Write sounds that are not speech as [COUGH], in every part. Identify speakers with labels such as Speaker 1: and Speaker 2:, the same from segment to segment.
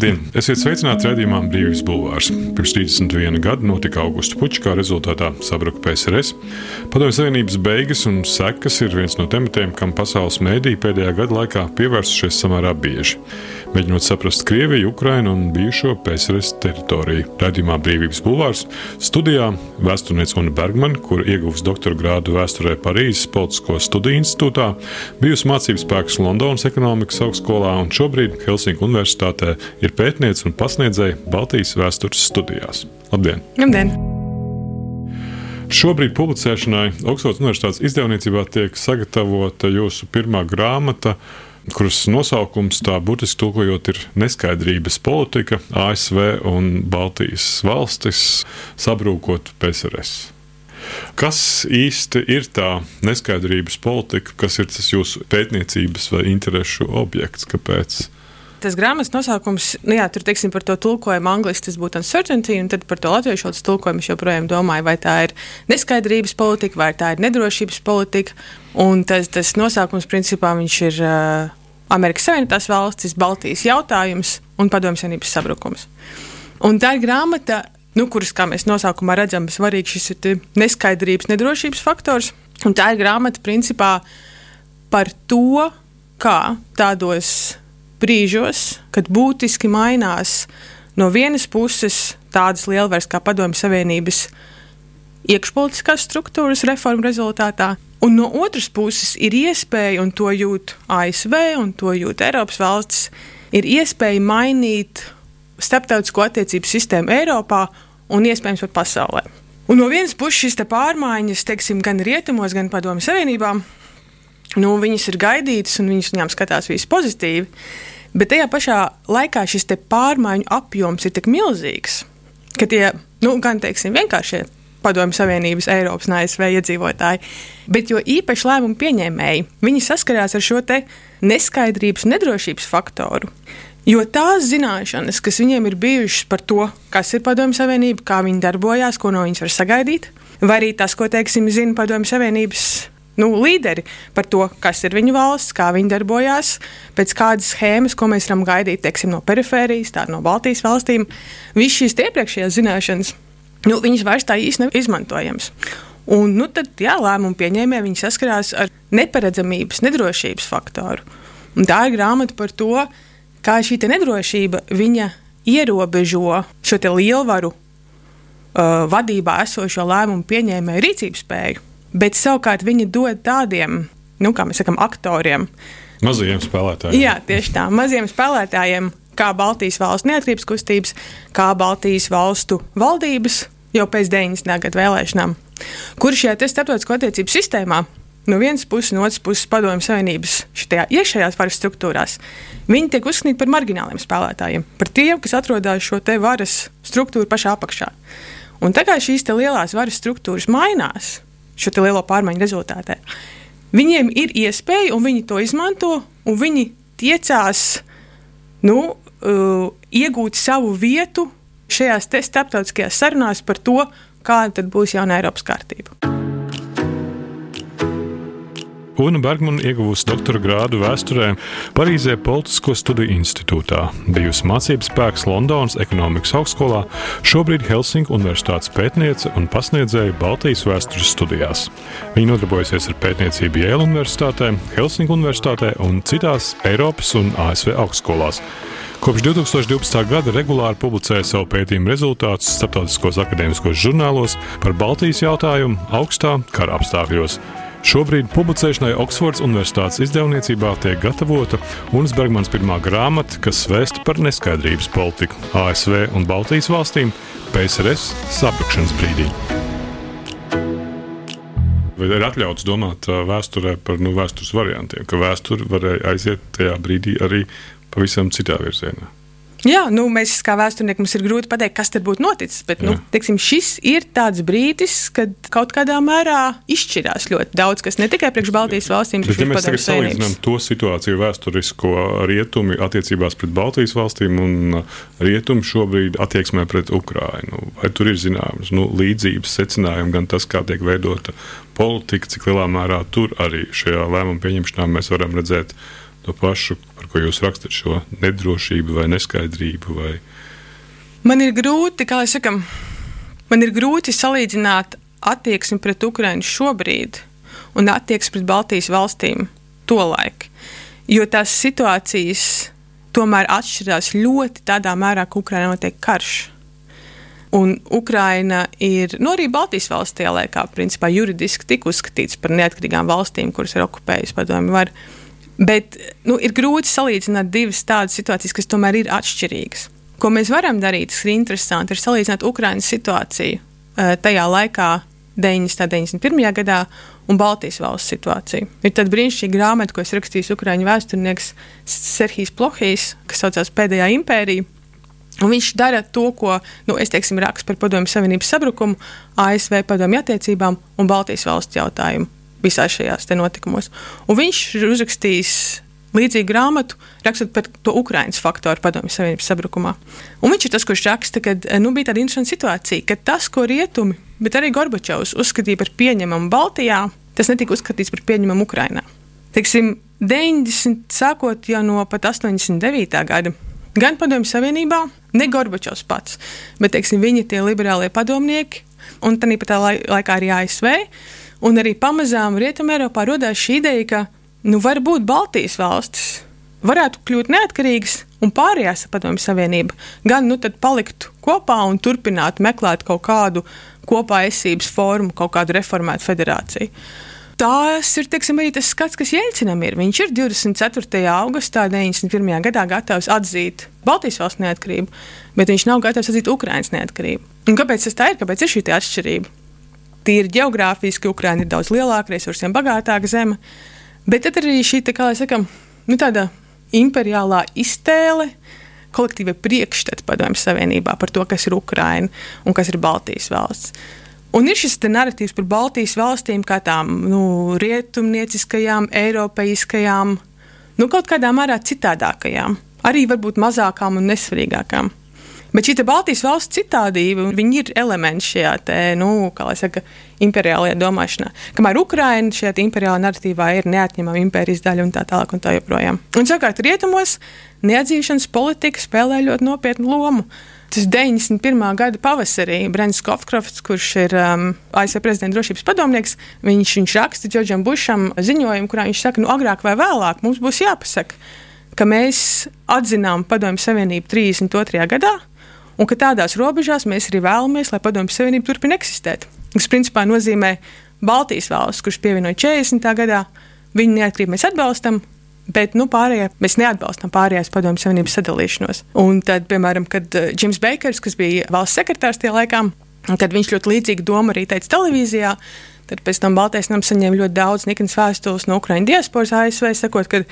Speaker 1: Labdien! Esiet sveicināti redzējumā Brīvības Bulvārs. Pirms 31 gada notika augusta puķa, kā rezultātā sabruka PSRS. Padomju Savienības beigas un sekas ir viens no tematiem, kam pasaules mēdī pēdējā gada laikā pievērsušies samērā bieži. Mēģinot saprast Krieviju, Ukrainu un bijušo PSRS teritoriju. Redzījumā Brīvības Bulvārs studijā vēsturniece Una Bergmana, kur ieguvusi doktora grādu vēsturē Parīzes Politisko studiju institūtā, bijusi mācības spēks Londonas ekonomikas augstskolā un šobrīd Helsinku Universitātē ir pētniece un pasniedzēja Baltijas vēstures studijās. Labdien!
Speaker 2: Labdien.
Speaker 1: Šobrīd publicēšanai Oksfordas Universitātes izdevniecībā tiek sagatavota jūsu pirmā grāmata, kuras nosaukums tā burtiski tulkojot ir neskaidrības politika ASV un Baltijas valstis sabrūkot PSRS. Kas īsti ir tā neskaidrības politika, kas ir tas jūsu pētniecības vai interešu objekts? Kāpēc?
Speaker 2: Tas grāmatas nosaukums, nu jā, tur teiksim, par to tulkojumu angļuiski tas būtu uncertainty, un tad par to latviešu tulkojumu es joprojām domāju, vai tā ir neskaidrības politika, vai tā ir nedrošības politika. Un tas, tas nosaukums principā ir uh, Amerikas Savienotās valstis, Baltijas jautājums un Padomju Savienības sabrukums. Un tā ir grāmata, nu, kuras, kā mēs nosaukumā redzam, svarīgs šis ir neskaidrības, nedrošības faktors. Un tā ir grāmata principā par to, kā tādos brīžos, kad būtiski mainās no vienas puses tādas lielvaras kā Padomju Savienības iekšpolitiskās struktūras reformu rezultātā, un no otras puses ir iespēja, un to jūt ASV un to jūt Eiropas valstis, ir iespēja mainīt starptautisko attiecību sistēmu Eiropā un iespējams pat pasaulē. Un no vienas puses šīs pārmaiņas, teiksim, gan rietumos, gan Padomju Savienībā, nu, viņas ir gaidītas un viņas viņām skatās visi pozitīvi. Bet tajā pašā laikā šis pārmaiņu apjoms ir tik milzīgs, ka tie nu, gan teiksim, vienkāršie Padomju Savienības, Eiropas un ASV iedzīvotāji, bet jo īpaši lēmumu pieņēmēji, viņi saskarās ar šo neskaidrības un nedrošības faktoru. Jo tās zināšanas, kas viņiem ir bijušas par to, kas ir Padomju Savienība, kā viņi darbojās, ko no viņas var sagaidīt, vai arī tas, ko teiksim, zina Padomju Savienības nu, līderi par to, kas ir viņu valsts, kā viņi darbojās, pēc kādas schēmas, ko mēs varam gaidīt teiksim, no perifērijas, tā no Baltijas valstīm. Visas šīs iepriekšējās zināšanas, nu, viņas vairs tā īsti nav izmantojamas. Un, nu, tad, jā, lēmumu pieņēmēji saskarās ar neparedzamības, nedrošības faktoru. Un tā ir grāmata par to, kā šī nedrošība ierobežo šo lielvaru uh, vadībā esošo lēmumu pieņēmēju rīcības spēju bet savukārt viņi dod tādiem, nu, kā mēs sakām, aktoriem.
Speaker 1: Mazajiem spēlētājiem.
Speaker 2: Jā, tieši tā, maziem spēlētājiem, kā Baltijas valsts neatkarības kustības, kā Baltijas valstu valdības jau pēc 90. gadu vēlēšanām, kur šajā starptautiskā attiecību sistēmā no vienas puses, no otras puses, padomju savienības iekšējās varas struktūrās, viņi tiek uzskatīti par margināliem spēlētājiem, par tiem, kas atrodas šo varas struktūru pašā apakšā. Un kā šīs lielās varas struktūras mainās, šo lielo pārmaiņu rezultātā. Viņiem ir iespēja, un viņi to izmanto, un viņi tiecās nu, uh, iegūt savu vietu šajās starptautiskajās sarunās par to, kāda būs jauna Eiropas kārtība.
Speaker 1: Una Bergmana ieguvusi doktora grādu vēsturē Parīzē Politisko studiju institūtā, bijusi mācības spēks Londonas ekonomikas augstskolā, šobrīd Helsinku Universitātes pētniece un pasniedzēja Baltijas vēstures studijās. Viņa nodarbojasies ar pētniecību Jēla Universitātē, Helsinku Universitātē un citās Eiropas un ASV augstskolās. Kopš 2012. gada regulāri publicēja savu pētījumu rezultātus starptautiskos akadēmiskos žurnālos par Baltijas jautājumu augstā kara apstākļos. Šobrīd publicēšanai Oksfordas Universitātes izdevniecībā tiek gatavota Unas Bergmanas pirmā grāmata, kas vēsta par neskaidrības politiku ASV un Baltijas valstīm PSRS sabrukšanas brīdī. Vai ir atļauts domāt vēsturē par nu, vēstures variantiem, ka vēsture varēja aiziet tajā brīdī arī pavisam citā virzienā?
Speaker 2: Jā, nu, mēs kā vēsturnieki mums ir grūti pateikt, kas tad būtu noticis. Bet nu, teiksim, šis ir tāds brīdis, kad kaut kādā mērā izšķirās ļoti daudz, kas ne tikai priekš Baltijas valstīm, bet
Speaker 1: arī ja mēs tagad salīdzinām to situāciju vēsturisko rietumi attiecībās pret Baltijas valstīm un rietumu šobrīd attieksmē pret Ukrainu. Vai tur ir zināmas nu, līdzības secinājumi, gan tas, kā tiek veidota politika, cik lielā mērā tur arī šajā lēmumu pieņemšanā mēs varam redzēt to pašu, ko jūs rakstat šo nedrošību vai neskaidrību? Vai...
Speaker 2: Man ir grūti, kā jau sakam, man ir grūti salīdzināt attieksmi pret Ukraiņu šobrīd un attieksmi pret Baltijas valstīm tolaik. Jo tās situācijas tomēr atšķirās ļoti tādā mērā, ka Ukraiņā notiek karš. Un Ukraina ir, nu arī Baltijas valsts tajā laikā, principā juridiski tika uzskatīts par neatkarīgām valstīm, kuras ir okupējusi padomju varu. Bet nu, ir grūti salīdzināt divas tādas situācijas, kas tomēr ir atšķirīgas. Ko mēs varam darīt, kas ir interesanti, ir salīdzināt Ukraiņas situāciju eh, tajā laikā, 90. un 91. gadā, un Baltijas valsts situāciju. Ir tāda brīnišķīga grāmata, ko rakstījis Ukrāņu vēsturnieks Serhijas Plohijs, kas saucās Pēdējā impērija. Un viņš dara to, ko nu, es teiksim, rakstu par Padomju Savienības sabrukumu, ASV padomju attiecībām un Baltijas valsts jautājumu visās šajās notikumos. Un viņš ir uzrakstījis līdzīgu grāmatu, rakstot par to Ukraiņas faktoru Padomju Savienības sabrukumā. Un viņš ir tas, kurš raksta, ka nu, bija tāda interesanta situācija, ka tas, ko rietumi, bet arī Gorbačovs uzskatīja par pieņemamu Baltijā, tas netika uzskatīts par pieņemamu Ukrajinā. Teiksim, 90, sākot jau no pat 89. gada, gan Padomju Savienībā, ne Gorbačovs pats, bet teiksim, viņi tie liberālie padomnieki, un tāpat laikā arī ASV, un arī pamazām Rietumē Eiropā radās šī ideja, ka nu, varbūt Baltijas valstis varētu kļūt neatkarīgas, un pārējās padomju savienība gan nu, paliktu kopā un turpinātu meklēt kaut kādu kopā esības formu, kaut kādu reformētu federāciju tās ir teiksim, arī tas skats, kas Jēlcinam ir. Viņš ir 24. augustā 91. gadā gatavs atzīt Baltijas valsts neatkarību, bet viņš nav gatavs atzīt Ukraiņas neatkarību. Un kāpēc tas tā ir? Kāpēc ir šī atšķirība? Tīri geogrāfiski Ukraiņa ir daudz lielāka, resursiem bagātāka zeme, bet tad arī šī tā, sakam, nu, tāda imperiālā iztēle. Kolektīva priekšstata padomju savienībā par to, kas ir Ukraina un kas ir Baltijas valsts. Un ir šis narratīvs par Baltijas valstīm, kā tām nu, rietumnieciskajām, eiropeiskajām, nu, kaut kādā mērā citādākajām, arī varbūt mazākām un nesvarīgākām. Bet šī Baltijas valsts citādība, viņi ir elementi šajā te, nu, saka, imperiālajā domāšanā. Kamēr Ukraina šajā imperiālajā narratīvā ir neatņemama impērijas daļa un tā tālāk un tā joprojām. Un savukārt rietumos neatzīšanas politika spēlē ļoti nopietnu lomu. Tas 91. gada pavasarī Brents Kofkrofts, kurš ir um, ASV prezidenta drošības padomnieks, viņš, viņš raksta Džordžam Bušam ziņojumu, kurā viņš saka, nu agrāk vai vēlāk mums būs jāpasaka, ka mēs atzinām Padomju Savienību 32. gadā un ka tādās robežās mēs arī vēlamies, lai Padomju Savienība turpina eksistēt. Tas principā nozīmē Baltijas valsts, kurš pievienoja 40. gadā, viņu neatkarību mēs atbalstam, Bet nu, pārējie, mēs neatbalstām pārējās padomju savienības sadalīšanos. Un tad, piemēram, kad Džims uh, Beikers, kas bija valsts sekretārs tajā laikā, tad viņš ļoti līdzīgu domu arī teica televīzijā. Tad pēc tam Baltais nams saņēma ļoti daudz niknas vēstules no Ukraiņu diasporas ASV, sakot, ka,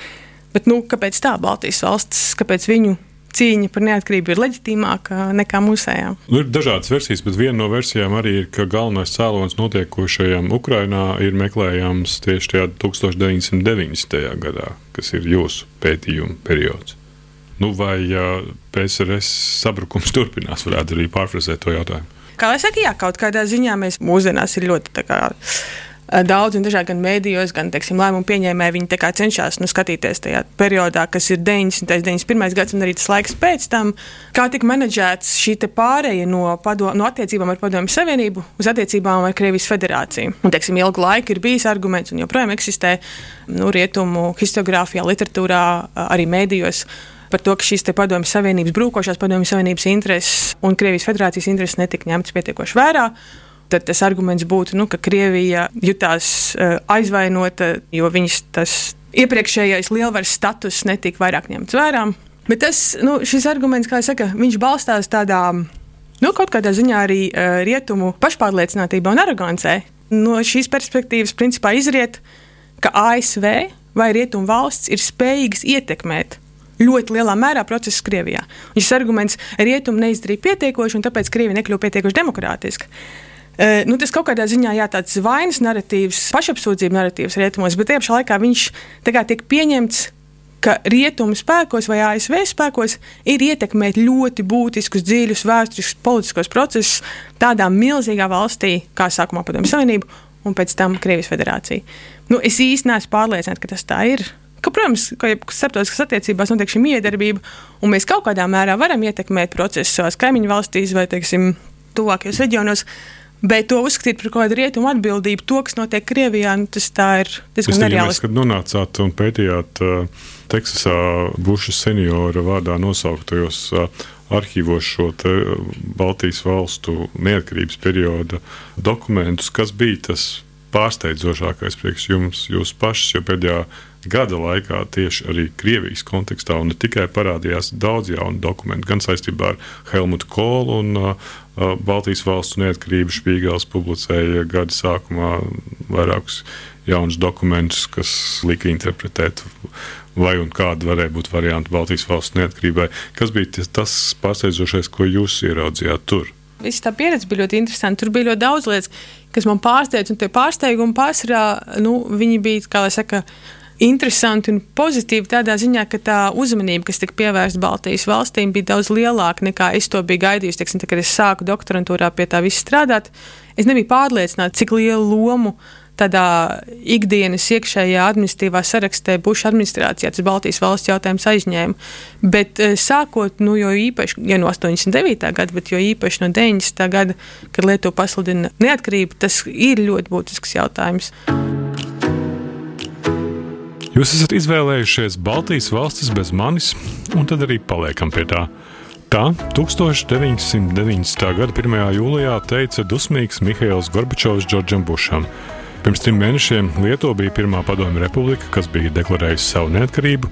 Speaker 2: bet, nu, kāpēc tā Baltijas valsts, kāpēc viņu cīņa par neatkarību ir leģitīmāka nekā mūsējā.
Speaker 1: Nu, ir dažādas versijas, bet viena no versijām arī ir, ka galvenais cēlonis notiekošajam Ukrajinā ir meklējams tieši tajā 1990. gadā, kas ir jūsu pētījuma periods. Nu, vai PSRS sabrukums [LAUGHS] turpinās, varētu arī pārfrāzēt to jautājumu.
Speaker 2: Kā jau teicu, jā, kaut kādā ziņā mēs mūsdienās ir ļoti daudz un dažādi gan mēdījos, gan teiksim, lēmumu pieņēmēji. Viņi cenšas nu, skatīties tajā periodā, kas ir 90. un 91. gadsimts, un arī tas laiks pēc tam, kā tika menedžēts šī pārēja no, pado, no attiecībām ar Padomju Savienību uz attiecībām ar Krievijas federāciju. Un, teiksim, ilgu laiku ir bijis arguments, un joprojām eksistē nu, rietumu historiografijā, literatūrā, arī mēdījos par to, ka šīs padomju savienības, brūkošās padomju savienības intereses un Krievijas federācijas intereses netika ņemtas pietiekoši vērā tad tas arguments būtu, nu, ka Krievija jutās uh, aizvainota, jo viņas tas iepriekšējais lielvaras status netika vairāk ņemts vērā. Bet tas, nu, šis arguments, kā jau saka, viņš balstās tādā, nu, kaut kādā ziņā arī uh, rietumu pašpārliecinātībā un arogancē. No šīs perspektīvas, principā, izriet, ka ASV vai rietumu valsts ir spējīgas ietekmēt ļoti lielā mērā procesus Krievijā. Un šis arguments rietumi neizdarīja pietiekoši, un tāpēc Krievija nekļuva pietiekoši demokrātiska. Uh, nu, tas kaut kādā ziņā jā, tāds vainas narratīvs, pašapsūdzību narratīvs rietumos, bet tajā pašā laikā viņš tiek pieņemts ka rietumu spēkos vai ASV spēkos ir ietekmēt ļoti būtiskus, dziļus vēsturiskus, politiskos procesus tādā milzīgā valstī kā sākumā Padomju Savienība un pēc tam Krievijas federācija. Nu, es īstenībā neesmu pārliecināts, ka tas tā ir. ka, protams, ka starptautiskās attiecībās notiek šī miedarbība, un mēs kaut kādā mērā varam ietekmēt procesu savās kaimiņu valstīs vai, teiksim, tuvākajos reģionos. Bet to uzskatīt par kaut kādu rietumu atbildību, to, kas notiek Krievijā, nu, tas ir diezgan nereāli.
Speaker 1: Kad nonācāt un pētījāt uh, Teksasā Buša seniora vārdā nosauktajos uh, arhīvos šo Baltijas valstu neatkarības perioda dokumentus, kas bija tas pārsteidzošākais priekš jums, jūs pašs, jo pēdējā gada laikā tieši arī Krievijas kontekstā, un ne tikai parādījās daudz jaunu dokumentu, gan saistībā ar Helmutu Kolu un uh Baltijas valstu neatkarību. Špīgels publicēja gada sākumā vairākus jaunus dokumentus, kas lika interpretēt, vai un kāda varēja būt varianti Baltijas valstu neatkarībai. Kas bija tas pārsteidzošais, ko jūs ieraudzījāt tur?
Speaker 2: Visa tā pieredze bija ļoti interesanta. Tur bija ļoti daudz lietas, kas man pārsteidza, un tie pārsteigumi pārsvarā, nu, bija, kā lai saka, interesanti un pozitīvi tādā ziņā, ka tā uzmanība, kas tika pievērsta Baltijas valstīm, bija daudz lielāka nekā es to biju gaidījis. Teiksim, tā, kad es sāku doktorantūrā pie tā visa strādāt, es nebiju pārliecināts, cik lielu lomu tādā ikdienas iekšējā administratīvā sarakstē Buša administrācijā tas Baltijas valsts jautājums aizņēma. Bet eh, sākot nu, īpaši ja no 89. gada, bet jo īpaši no 90. gada, kad Lietuva pasludina neatkarību, tas ir ļoti būtisks jautājums.
Speaker 1: Jūs esat izvēlējušies Baltijas valstis bez manis, un tad arī paliekam pie tā. Tā 1990. gada 1. jūlijā teica dusmīgs Mihails Gorbačovs Džordžam Bušam. Pirms trim mēnešiem Lietuva bija pirmā padomju republika, kas bija deklarējusi savu neatkarību.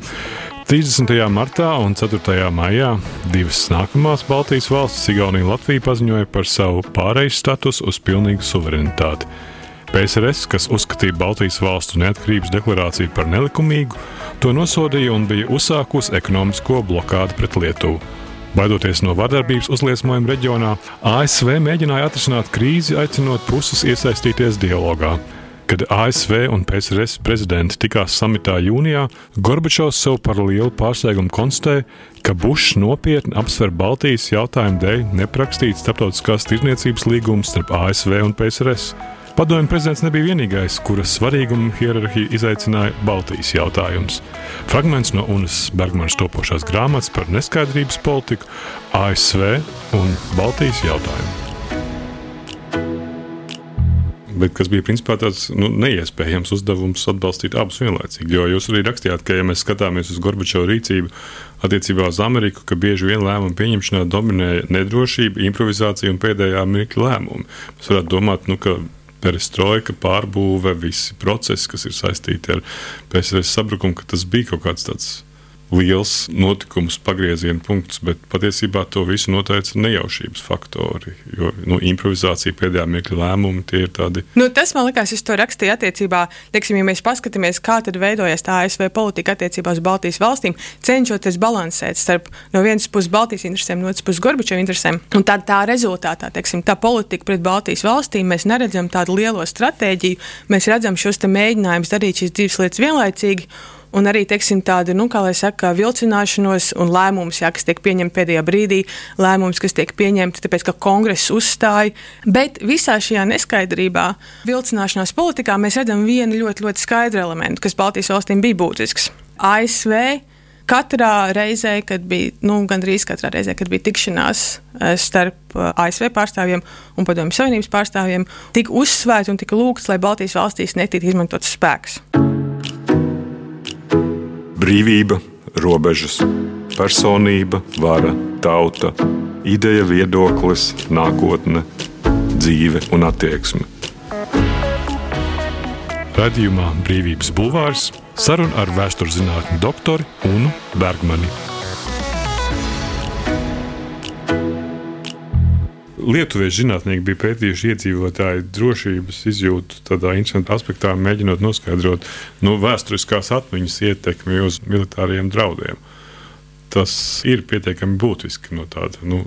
Speaker 1: 30. martā un 4. maijā divas nākamās Baltijas valstis, Igaunija un Latvija, paziņoja par savu pārejas statusu uz pilnīgu suverenitāti. PSRS, kas uzskatīja Baltijas valstu neatkarības deklarāciju par nelikumīgu, to nosodīja un bija uzsākusi ekonomisko blokādi pret Lietuvu. Baidoties no vardarbības uzliesmojuma reģionā, ASV mēģināja atrisināt krīzi, aicinot puses iesaistīties dialogā. Kad ASV un PSRS prezidenti tikās samitā jūnijā, Gorbačovs sev par lielu pārsteigumu konstatēja, ka Bušs nopietni apsver Baltijas jautājumu dēļ neprakstīt starptautiskās tirdzniecības līgumus starp ASV un PSRS. Padomju prezidents nebija vienīgais, kuras svarīgumu hierarhiju izaicināja Baltijas jautājums. Fragments no Unas Bergmanas topošās grāmatas par neskaidrības politiku, ASV un Baltijas jautājumu bet kas bija principā tāds nu, neiespējams uzdevums atbalstīt abus vienlaicīgi. Jo jūs arī rakstījāt, ka, ja mēs skatāmies uz Gorbačovu rīcību attiecībā uz Ameriku, ka bieži vien lēmumu pieņemšanā dominē nedrošība, improvizācija un pēdējā mirkļa lēmumi. Mēs varētu domāt, nu, ka perestroika, pārbūve, visi procesi, kas ir saistīti ar PSRS sabrukumu, ka tas bija kaut kāds tāds liels notikums, pagrieziena punkts, bet patiesībā to visu noteica nejaušības faktori. Jo nu, improvizācija, pēdējā mirkļa lēmumi, tie ir tādi.
Speaker 2: Nu, tas man liekas, es to rakstīju attiecībā, teiksim, ja mēs paskatāmies, kā tad veidojas tā ASV politika attiecībā uz Baltijas valstīm, cenšoties balansēt starp no vienas puses Baltijas interesēm, no otras puses Gorbačova interesēm. Un tad tā rezultātā, teiksim, tā politika pret Baltijas valstīm, mēs neredzam tādu lielo stratēģiju, mēs redzam šos mēģinājumus darīt šīs divas lietas vienlaicīgi un arī teiksim, tādu, nu, saka, vilcināšanos un lēmumus, jā, kas tiek pieņemti pēdējā brīdī, lēmumus, kas tiek pieņemti tāpēc, ka kongress uzstāja. Bet visā šajā neskaidrībā, vilcināšanās politikā mēs redzam vienu ļoti, ļoti skaidru elementu, kas Baltijas valstīm bija būtisks. ASV katrā reizē, kad bija, nu, gandrīz katrā reizē, kad bija tikšanās eh, starp eh, ASV pārstāvjiem un Padomju Savienības pārstāvjiem, tika uzsvērts un tika lūgts, lai Baltijas valstīs netiktu izmantots spēks
Speaker 3: brīvība, robežas, personība, vara, tauta, ideja, viedoklis, nākotne, dzīve un attieksme.
Speaker 1: Radījumā Brīvības Bulvārs saruna ar vēsturzinātņu doktoru Unu Bergmani. Lietuviešu zinātnieki bija pētījuši iedzīvotāju drošības izjūtu tādā interesantā aspektā, mēģinot noskaidrot nu, vēsturiskās atmiņas ietekmi uz militāriem draudiem. Tas ir pietiekami būtiski no tāda nu,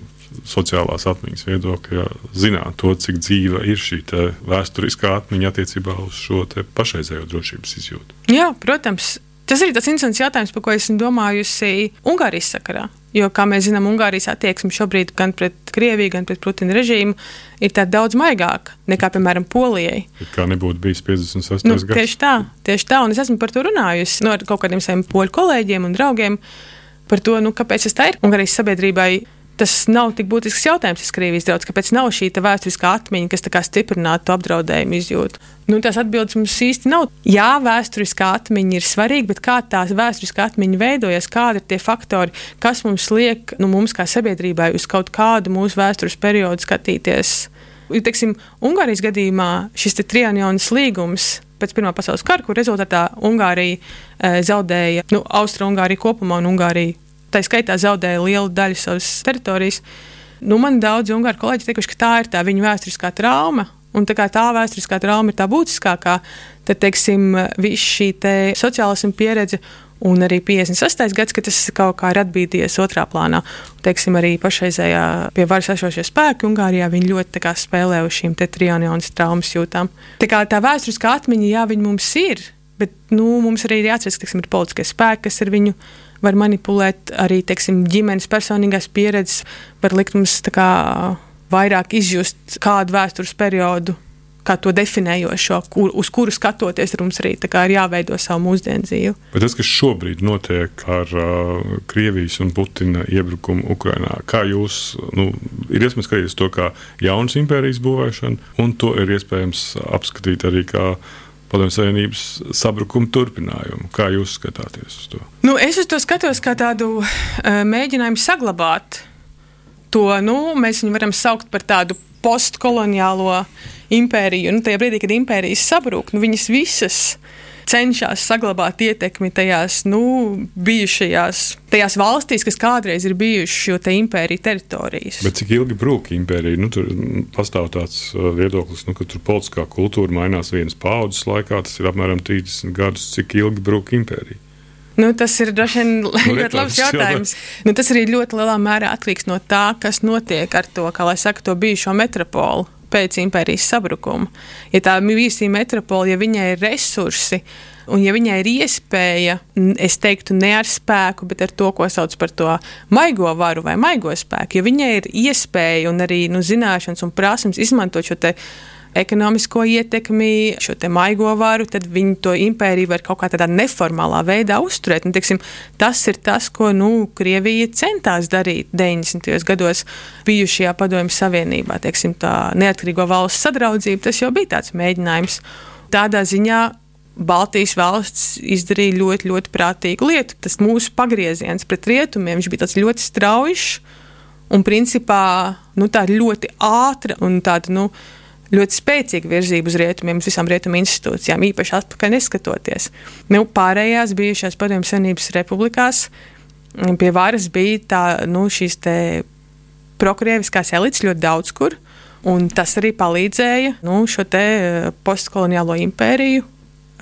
Speaker 1: sociālās atmiņas viedokļa, zināt to, cik dzīva ir šī vēsturiskā atmiņa attiecībā uz šo pašreizējo drošības izjūtu.
Speaker 2: Jā, protams. Tas ir tas interesants jautājums, par ko esmu domājusi Ungārijas sakarā. Jo, kā mēs zinām, Ungārijas attieksme šobrīd gan pret Krieviju, gan pret Putina režīmu ir daudz maigāka nekā, piemēram, Polijai.
Speaker 1: Kā nebūtu bijis 56.
Speaker 2: Nu,
Speaker 1: gads.
Speaker 2: Tieši tā, tieši tā, un es esmu par to runājusi no kaut kādiem saviem poļu kolēģiem un draugiem par to, nu, kāpēc tas tā ir Ungārijas sabiedrībai tas nav tik būtisks jautājums, kas Krievijas draudz, kāpēc nav šī vēsturiskā atmiņa, kas stiprinātu apdraudējumu izjūtu. Nu, tās atbildes mums īsti nav. Jā, vēsturiskā atmiņa ir svarīga, bet kā tā vēsturiskā atmiņa veidojas, kādi ir tie faktori, kas mums liek, nu, mums kā sabiedrībai uz kaut kādu mūsu vēstures periodu skatīties. Teiksim, Ungārijas gadījumā šis trianjonas līgums pēc Pirmā pasaules kara, kur rezultātā Ungārija e, zaudēja, nu, Austrija-Ungārija kopumā un Ungārija tā skaitā zaudēja lielu daļu savas teritorijas. Nu, man daudzi ungāru kolēģi teikuši, ka tā ir tā viņu vēsturiskā trauma. Un tā kā tā vēsturiskā trauma ir tā būtiskākā, tad, teiksim, viss šī te sociālisma pieredze un arī 56. gads, kad tas kaut kā ir atbīdījies otrā plānā. Teiksim, arī pašreizējā pie varas esošie spēki Ungārijā ļoti spēlē uz šīm trianjonas traumas jūtām. Tā kā tā vēsturiskā atmiņa, jā, viņa mums ir, bet nu, mums arī ir jāatcerās, ka teiksim, ir politiskie spēki, kas ir viņu var manipulēt arī teiksim, ģimenes personīgās pieredzes, var likt mums kā, vairāk izjust kādu vēstures periodu. Kā to definējošo, kur, uz kuru skatoties, mums arī ir jāveido savu mūsdienu dzīvi.
Speaker 1: Bet tas, kas šobrīd notiek ar uh, Krievijas un Putina iebrukumu Ukrajinā, kā jūs, nu, ir iespējams skatīties to kā jaunas impērijas būvēšanu, un to ir iespējams apskatīt arī kā Padomju Savienības sabrukuma turpinājumu. Kā jūs skatāties uz to?
Speaker 2: Nu, es uz to skatos kā tādu uh, mēģinājumu saglabāt to. Nu, mēs viņu varam saukt par tādu postkoloniālo impēriju. Nu, tajā brīdī, kad impērijas sabrūk, nu, viņas visas cenšas saglabāt ietekmi tajās nu, bijušajās tajās valstīs, kas kādreiz ir bijušas šo te impēriju teritorijas.
Speaker 1: Bet cik ilgi brūk impērija? Nu, tur pastāv tāds uh, viedoklis, nu, ka tur politiskā kultūra mainās vienas paudzes laikā. Tas ir apmēram 30 gadus. Cik ilgi brūk impērija?
Speaker 2: Nu, tas ir droši vien [LAUGHS] nu, ļoti labs jautājums. Nu, tas arī ļoti lielā mērā atkarīgs no tā, kas notiek ar to, kā lai saka, to bijušo metropolu pēc impērijas sabrukuma. Ja tā bijusī metropola, ja viņai ir resursi, un ja viņai ir iespēja, es teiktu, ne ar spēku, bet ar to, ko sauc par to maigo varu vai maigo spēku, ja viņai ir iespēja un arī nu, zināšanas un prasmes izmantot šo te ekonomisko ietekmi, šo maigo varu, tad viņi to impēriju var kaut kādā neformālā veidā uzturēt. Un, teiksim, tas ir tas, ko nu, Krievija centās darīt 90. gados bijušajā Padomju Savienībā. Teiksim, tā neatkarīgo valsts sadraudzība, tas jau bija tāds mēģinājums. Tādā ziņā Baltijas valsts izdarīja ļoti, ļoti prātīgu lietu. Tas mūsu pagrieziens pret rietumiem bija ļoti strauji un principā nu, ļoti ātri un tāda. Nu, ļoti spēcīga virzība uz rietumiem, uz visām rietumu institūcijām, īpaši atpakaļ neskatoties. Nu, pārējās bijušās Padomju Savienības republikās mm, pie varas bija tā, nu, šīs prokrieviskās elites ļoti daudz kur, un tas arī palīdzēja nu, šo eh, postkoloniālo impēriju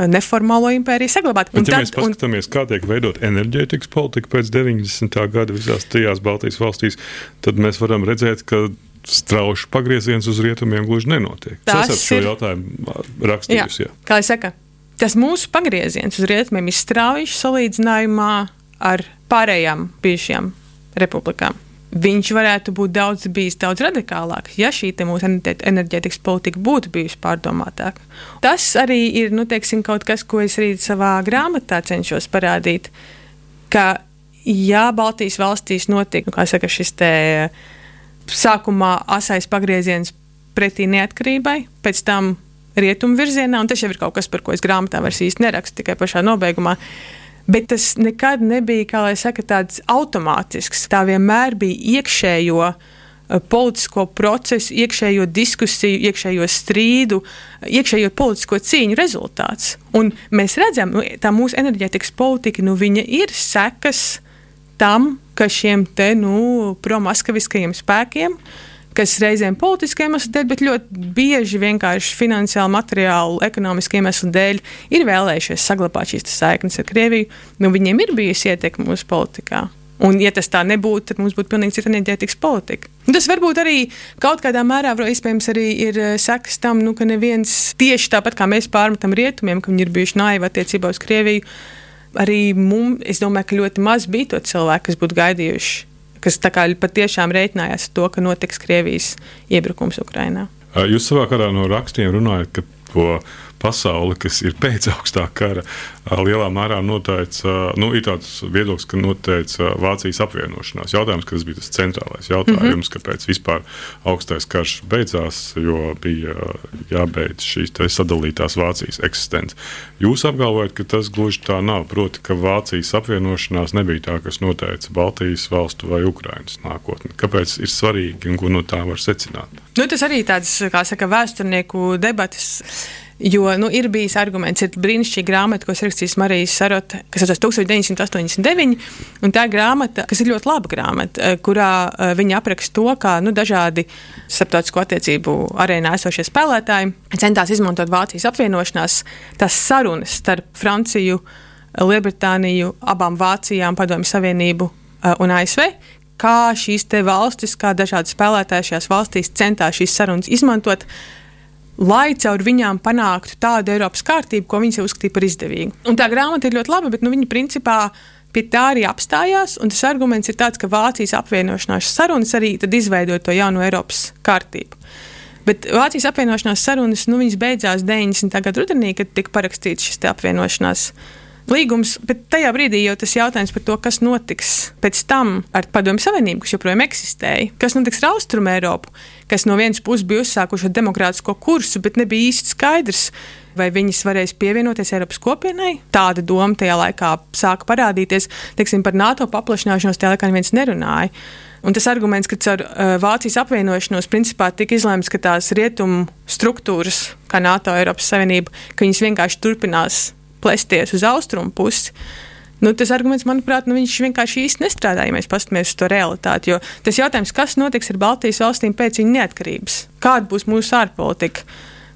Speaker 2: neformālo impēriju saglabāt.
Speaker 1: Bet, ja tad, mēs paskatāmies, un... kā tiek veidot enerģētikas politika pēc 90. gada visās trijās Baltijas valstīs, tad mēs varam redzēt, ka strauši pagrieziens uz rietumiem gluži nenotiek. Tas es šo ir... jautājumu rakstījusi. Jā.
Speaker 2: Jā. Kā jau saka, tas mūsu pagrieziens uz rietumiem ir strauji salīdzinājumā ar pārējām bijušajām republikām. Viņš varētu būt daudz, bijis daudz radikālāks, ja šī mūsu enerģētikas politika būtu bijusi pārdomātāka. Tas arī ir nu, teiksim, kaut kas, ko es arī savā grāmatā cenšos parādīt. Ka, ja Baltijas valstīs notiek nu, saka, šis te, uh, sākumā asais pagrieziens pretī neatkarībai, pēc tam rietumu virzienā, un tas jau ir kaut kas, par ko es grāmatā vairs īsti nerakstu, tikai pašā nobeigumā. Bet tas nekad nebija, kā lai saka, tāds automātisks. Tā vienmēr bija iekšējo uh, politisko procesu, iekšējo diskusiju, iekšējo strīdu, iekšējo politisko cīņu rezultāts. Un mēs redzam, nu, tā mūsu enerģētikas politika nu, ir sekas tam, ka šiem te nu, promaskaviskajiem spēkiem, kas reizēm politiski iemeslu dēļ, bet ļoti bieži vienkārši finansiālu, materiālu, ekonomisku iemeslu dēļ ir vēlējušies saglabāt šīs saiknes ar Krieviju, nu, viņiem ir bijusi ietekme mūsu politikā. Un, ja tas tā nebūtu, tad mums būtu pilnīgi cita enerģētikas politika. Un tas varbūt arī kaut kādā mērā, iespējams, arī ir eh, sekas tam, nu, ka neviens tieši tāpat kā mēs pārmetam rietumiem, ka viņi ir bijuši naivi attiecībā uz Krieviju arī mums, es domāju, ka ļoti maz bija to cilvēku, kas būtu gaidījuši kas patiešām rēķinājās ar to, ka notiks Krievijas iebrukums Ukrajinā.
Speaker 1: Jūs savā karā no rakstiem runājat, ka to pasauli, kas ir pēc [LAUGHS] augstā kara, lielā mērā noteica, nu, ir tāds viedoklis, ka noteica Vācijas apvienošanās. Jautājums, kas bija tas centrālais jautājums, mm -hmm. kāpēc vispār augstais karš beidzās, jo bija jābeidz šīs sadalītās Vācijas eksistence. Jūs apgalvojat, ka tas gluži tā nav. Proti, ka Vācijas apvienošanās nebija tā, kas noteica Baltijas valstu vai Ukrainas nākotni. Kāpēc ir svarīgi un ko no tā var secināt?
Speaker 2: Nu, tas arī tāds, kā saka, vēsturnieku debatas Jo nu, ir bijis arguments, ir brīnišķīga grāmata, ko rakstījis Marijas Sarota, kas saucas 1989. Tā ir grāmata, kas ir ļoti laba grāmata, eh, kurā eh, viņa apraksta to, kā nu, dažādi starptautisko attiecību arēnā esošie spēlētāji centās izmantot Vācijas apvienošanās, tās sarunas starp Franciju, Lielbritāniju, abām Vācijām, Padomju Savienību eh, un ASV, kā šīs valstis, kā dažādi spēlētāji šajās valstīs centās šīs sarunas izmantot, lai caur viņām panāktu tādu Eiropas kārtību, ko viņas uzskatīja par izdevīgu. Un tā grāmata ir ļoti laba, bet nu, viņa principā pie tā arī apstājās. Tas arguments ir tāds, ka Vācijas apvienošanās sarunas arī izveidoja to jauno Eiropas kārtību. Bet Vācijas apvienošanās sarunas nu, beidzās 90. gada rudenī, kad tika parakstīts šis apvienošanās līgums, bet tajā brīdī jau tas jautājums par to, kas notiks pēc tam ar Padomju Savienību, kas joprojām eksistēja, kas notiks ar Austrumu Eiropu, kas no vienas puses bija uzsākuši demokrātisko kursu, bet nebija īsti skaidrs, vai viņas varēs pievienoties Eiropas kopienai. Tāda doma tajā laikā sāka parādīties. Teiksim, par NATO paplašināšanos tajā laikā neviens nerunāja. Un tas arguments, ka ar uh, Vācijas apvienošanos principā tika izlēmts, ka tās rietumu struktūras, kā NATO, Eiropas Savienība, ka viņas vienkārši turpinās plēsties uz austrumu pusi. Nu, tas arguments, manuprāt, nu, vienkārši īsti nestrādā, ja mēs paskatāmies uz to realitāti. Jo tas jautājums, kas notiks ar Baltijas valstīm pēc viņu neatkarības, kāda būs mūsu ārpolitika.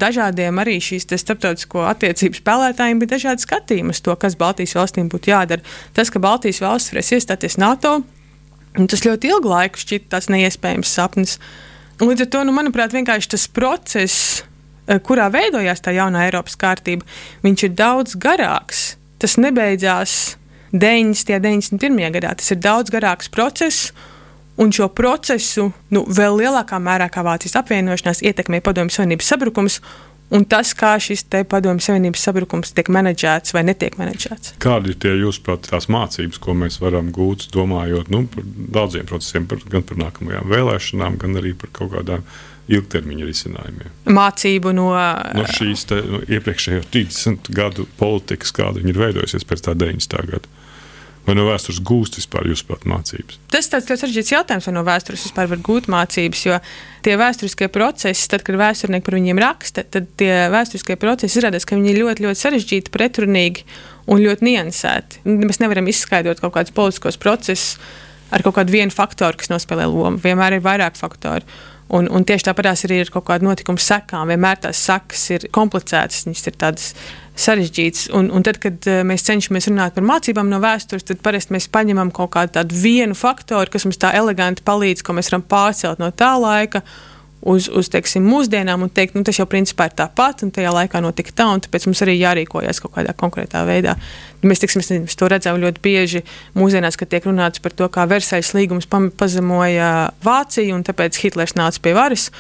Speaker 2: Dažādiem arī šīs starptautisko attiecību spēlētājiem bija dažādi skatījumi uz to, kas Baltijas valstīm būtu jādara. Tas, ka Baltijas valsts varēs iestāties NATO, tas ļoti ilgu laiku šķita tāds neiespējams sapnis. Līdz ar to, nu, manuprāt, vienkārši tas process kurā veidojās tā jaunā Eiropas kārtība, viņš ir daudz garāks. Tas nebeidzās 90. un 91. gadā. Tas ir daudz garāks process. Un šo procesu nu, vēl lielākā mērā kā Vācijas apvienošanās ietekmē Padomju Savienības sabrukums un tas, kā šis Padomju Savienības sabrukums tiek menedžēts vai netiek menedžēts.
Speaker 1: Kādi ir tie jūsuprāt tās mācības, ko mēs varam gūt, domājot nu, par daudziem procesiem, par, gan par nākamajām vēlēšanām, gan arī par kaut kādām ilgtermiņa risinājumiem.
Speaker 2: Mācību no,
Speaker 1: no šīs te, no iepriekšējo 30 gadu politikas, kāda ir veidojusies pēc tā 90. gada. Vai no vēstures gūst vispār jūsuprāt mācības?
Speaker 2: Tas tāds sarežģīts jautājums, vai no vēstures vispār var gūt mācības. Jo tie vēsturiskie procesi, tad, kad vēsturnieki par viņiem raksta, tad tie vēsturiskie procesi izrādās, ka viņi ir ļoti, ļoti sarežģīti, pretrunīgi un ļoti niansēti. Mēs nevaram izskaidrot kaut kādus politiskos procesus ar kaut kādu vienu faktoru, kas nospēlē lomu. Vienmēr ir vairāk faktoru. Un, un tieši tāpat arī ir kaut kāda notikuma sekām. Vienmēr tās sekas ir komplicētas, viņas ir tādas sarežģītas. Un, un tad, kad eh, mēs cenšamies runāt par mācībām no vēstures, tad parasti mēs paņemam kaut kādu vienu faktoru, kas mums tā eleganti palīdz, ko mēs varam pārcelt no tā laika uz, uz teiksim, mūsdienām un teikt, nu, tas jau principā ir tāpat, un tajā laikā notika tā, un tāpēc mums arī jārīkojas kaut kādā konkrētā veidā. Mēs, tiksim, mēs to redzam ļoti bieži mūsdienās, kad tiek runāts par to, kā Versaļas līgums pazemoja Vāciju, un tāpēc Hitlers nāca pie varas.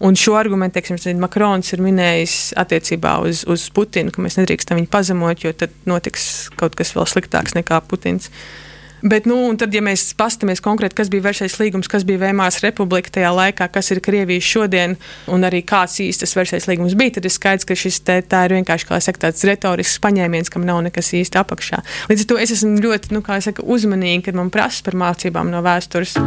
Speaker 2: Un šo argumentu, teiksim, Makrons ir minējis attiecībā uz, uz Putinu, ka mēs nedrīkstam viņu pazemot, jo tad notiks kaut kas vēl sliktāks nekā Putins. Uh, Bet, nu, tad, ja mēs paskatāmies konkrēti, kas bija Versaļas līgums, kas bija Vēmāras republika tajā laikā, kas ir Krievijas šodien, un arī kāds īsti tas Versaļas līgums bija, tad ir skaidrs, ka šis te, ir vienkārši saka, tāds retorisks paņēmiens, kam nav nekas īsti apakšā. Līdz ar to es esmu ļoti nu, saka, uzmanīga, kad man prasa par mācībām no vēstures.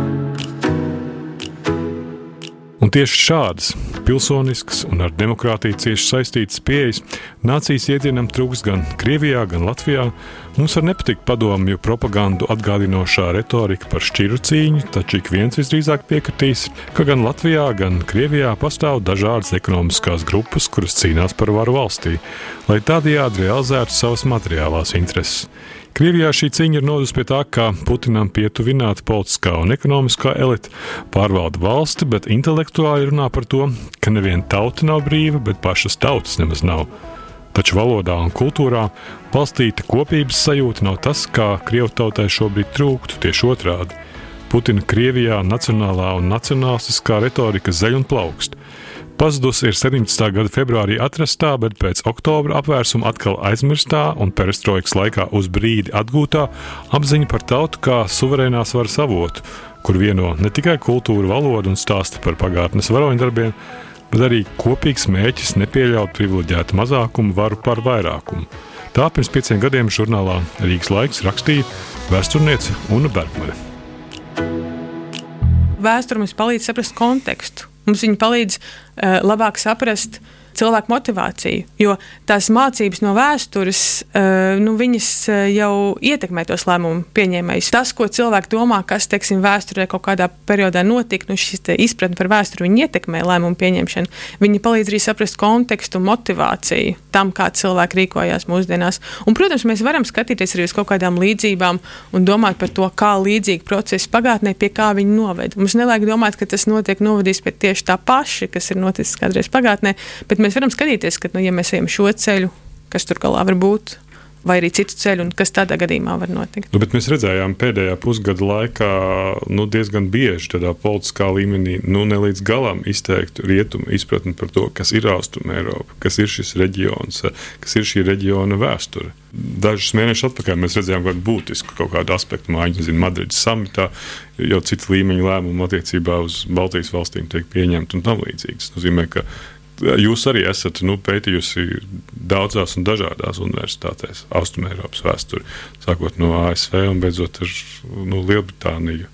Speaker 1: Un tieši šādas pilsoniskas un ar demokrātiju cieši saistītas pieejas nācijas iedienam trūks gan Krievijā, gan Latvijā. Mums var nepatikt padomju propagandu atgādinošā retorika par šķiru cīņu, taču ik viens visdrīzāk piekritīs, ka gan Latvijā, gan Krievijā pastāv dažādas ekonomiskās grupas, kuras cīnās par varu valstī, lai tādējādi realizētu savas materiālās intereses. Krievijā šī cīņa ir nodusi pie tā, ka Putinam pietuvināta politiskā un ekonomiskā elite pārvalda valsti, bet intelektuāli runā par to, ka neviena tauta nav brīva, bet pašas tautas nemaz nav. Taču valodā un kultūrā balstīta kopības sajūta nav tas, kā krievu tautai šobrīd trūktu, tieši otrādi. Putina Krievijā nacionālā un nacionālistiskā retorika zeļ un plaukst. Pazudusi ir 17. gada februārī atrastā, bet pēc oktobra apvērsuma atkal aizmirstā un perestroikas laikā uz brīdi atgūtā apziņa par tautu kā suverēnās varas avotu, kur vieno ne tikai kultūra, valoda un stāsti par pagātnes varoņdarbiem, bet arī kopīgs mēķis nepieļaut privileģētu mazākumu varu par vairākumu. Tā pirms pieciem gadiem žurnālā Rīgas laiks rakstīja vēsturniece Una Bergmane.
Speaker 2: Vēsture mums palīdz saprast kontekstu. Mums viņa palīdz uh, labāk saprast uh, cilvēku motivāciju. Jo tās mācības no vēstures, uh, nu, uh, jau ietekmē tos lēmumu pieņēmējus. Tas, ko cilvēki domā, kas, teiksim, vēsturē kaut kādā periodā notika, nu, šis izpratne par vēsturi, ietekmē lēmumu pieņemšanu. Viņi palīdz arī saprast kontekstu, motivāciju tam, kā cilvēki rīkojās mūsdienās. Un, protams, mēs varam skatīties arī uz kaut kādām līdzībām un domāt par to, kā līdzīgi procesi pagātnē, pie kā viņi noved. Mums nevajag domāt, ka tas notiek novadīs pie tieši tā paša, kas ir noticis kādreiz pagātnē, bet mēs varam skatīties, ka, nu, ja mēs ejam šo ceļu, kas tur galā var būt, vai arī citu ceļu, un kas tādā gadījumā var notikt.
Speaker 1: Nu, mēs redzējām pēdējā pusgada laikā nu, diezgan bieži tādā politiskā līmenī, nu, ne līdz galam izteiktu rietumu izpratni par to, kas ir Austrum Eiropa, kas ir šis reģions, kas ir šī reģiona vēsture. Dažus mēnešus atpakaļ mēs redzējām kādu būtisku kaut kādu aspektu mājiņu, nezinu, Madrides samitā, jau citu līmeņu lēmumu attiecībā uz Baltijas valstīm tiek pieņemti un tam līdzīgi. Tas nozīmē, ka Jūs arī esat nu, pētījusi daudzās un dažādās universitātēs, Austrumēropas vēsturi, sākot no ASV un beidzot ar nu, Lielbritāniju.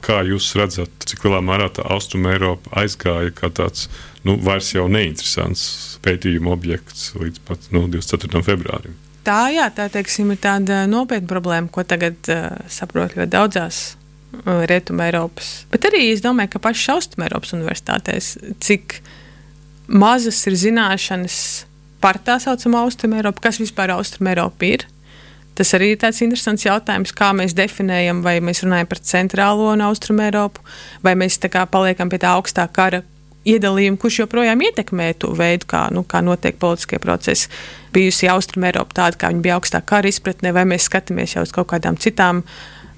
Speaker 1: Kā jūs redzat, cik lielā mērā tā Austrumēropa aizgāja kā tāds nu, vairs neinteresants pētījuma objekts līdz pat nu, 24. februārim?
Speaker 2: Tā, jā, tā teiksim, ir tāda nopietna problēma, ko tagad uh, saprot ļoti daudzās Rietumē Eiropas. Bet arī es domāju, ka pašas Austrumē Eiropas universitātēs, cik uh, mazas ir zināšanas par tā saucamo Austrum Eiropu, kas vispār Austrum Eiropa ir. Tas arī ir tāds interesants jautājums, kā mēs definējam, vai mēs runājam par centrālo un austrumu Eiropu, vai mēs paliekam pie tā augstā kara iedalījuma, kurš joprojām ietekmē to veidu, kā, nu, kā notiek politiskie procesi. Bijusi austrumu Eiropa tāda, kā viņa bija augstā kara izpratnē, vai mēs skatāmies jau uz kaut kādām citām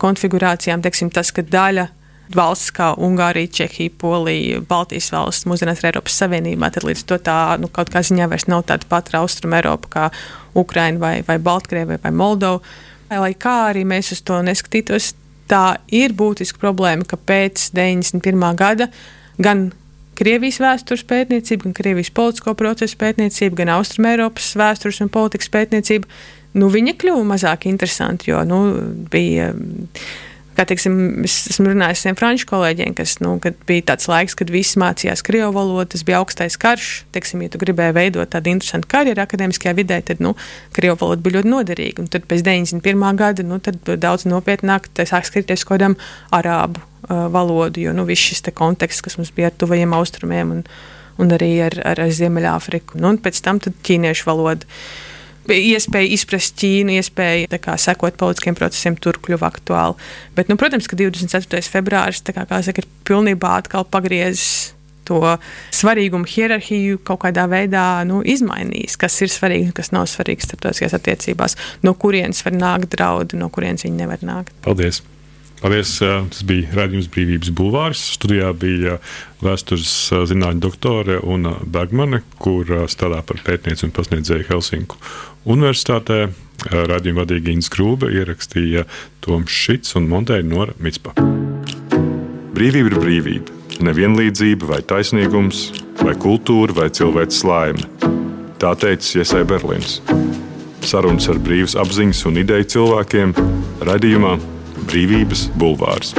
Speaker 2: konfigurācijām, teiksim, tas, ka daļa valsts kā Ungārija, Čehija, Polija, Baltijas valsts mūsdienās ir Eiropas Savienībā, tad līdz to tā nu, kaut kā ziņā vairs nav tāda pati austruma Eiropa kā Ukraina vai, vai Baltkrievija vai Moldova. Lai kā arī mēs uz to neskatītos, tā ir būtiska problēma, ka pēc 91. gada gan Krievijas vēstures pētniecība, gan Krievijas politisko procesu pētniecība, gan Austrumēropas vēstures un politikas pētniecība, nu, viņa kļuva mazāk interesanti, jo nu, bija Kā teiksim, es esmu runājis ar saviem franču kolēģiem, kas nu, bija tāds laiks, kad visi mācījās krievu valodu, tas bija augstais karš. Teiksim, ja tu gribēji veidot tādu interesantu karjeru akadēmiskajā vidē, tad nu, krievu valoda bija ļoti noderīga. Un tad pēc 91. gada nu, daudz nopietnāk sāk skatīties kaut kādam arābu uh, valodu, jo nu, viss šis konteksts, kas mums bija ar tuvajiem austrumiem un, un arī ar, ar, ar Ziemeļāfriku, nu, un pēc tam ķīniešu valodu iespēja izprast Ķīnu, iespēja kā, sekot politiskiem procesiem, tur kļuva aktuāli. Bet, nu, protams, ka 24. februāris kā, kā saka, ir pilnībā atkal pagriezis to svarīgumu hierarhiju kaut kādā veidā nu, izmainījis. Kas ir svarīgi un kas nav svarīgs starptautiskajās attiecībās, no kurienes var nākt draudi, no kurienes viņi nevar nākt.
Speaker 1: Paldies! Paldies! Tas bija Radījums Brīvības Bulvārs. Studijā bija vēstures zinātņu doktore Una Bergmane, kur strādā par pētnieci un pasniedzēju Helsinku Universitātē. Radījuma vadīga Inns Krūbe ierakstīja Toms Šits un montēja Nora Mitspa.
Speaker 3: Brīvība ir brīvība, nevienlīdzība vai taisnīgums, vai kultūra vai cilvēks laime. Tā teica Iesai Berlīns. Sarunas ar brīvas apziņas un ideju cilvēkiem radījumā Brīvības bulvārs.